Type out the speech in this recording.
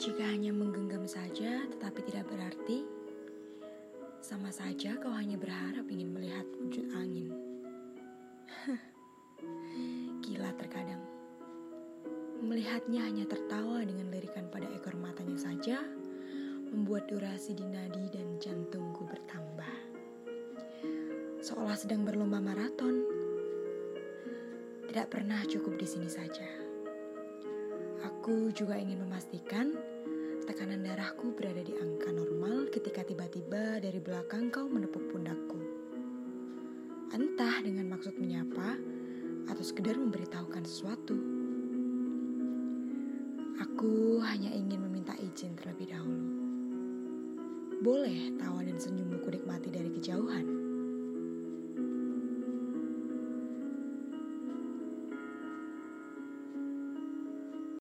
Jika hanya menggenggam saja tetapi tidak berarti, sama saja kau hanya berharap ingin melihat wujud angin. Gila terkadang. Melihatnya hanya tertawa dengan lirikan pada ekor matanya saja, membuat durasi di nadi dan jantungku bertambah. Seolah sedang berlomba maraton. Tidak pernah cukup di sini saja. Aku juga ingin memastikan tekanan darahku berada di angka normal ketika tiba-tiba dari belakang kau menepuk pundakku. Entah dengan maksud menyapa atau sekedar memberitahukan sesuatu. Aku hanya ingin meminta izin terlebih dahulu. Boleh tawa dan senyummu kunikmati dari kejauhan.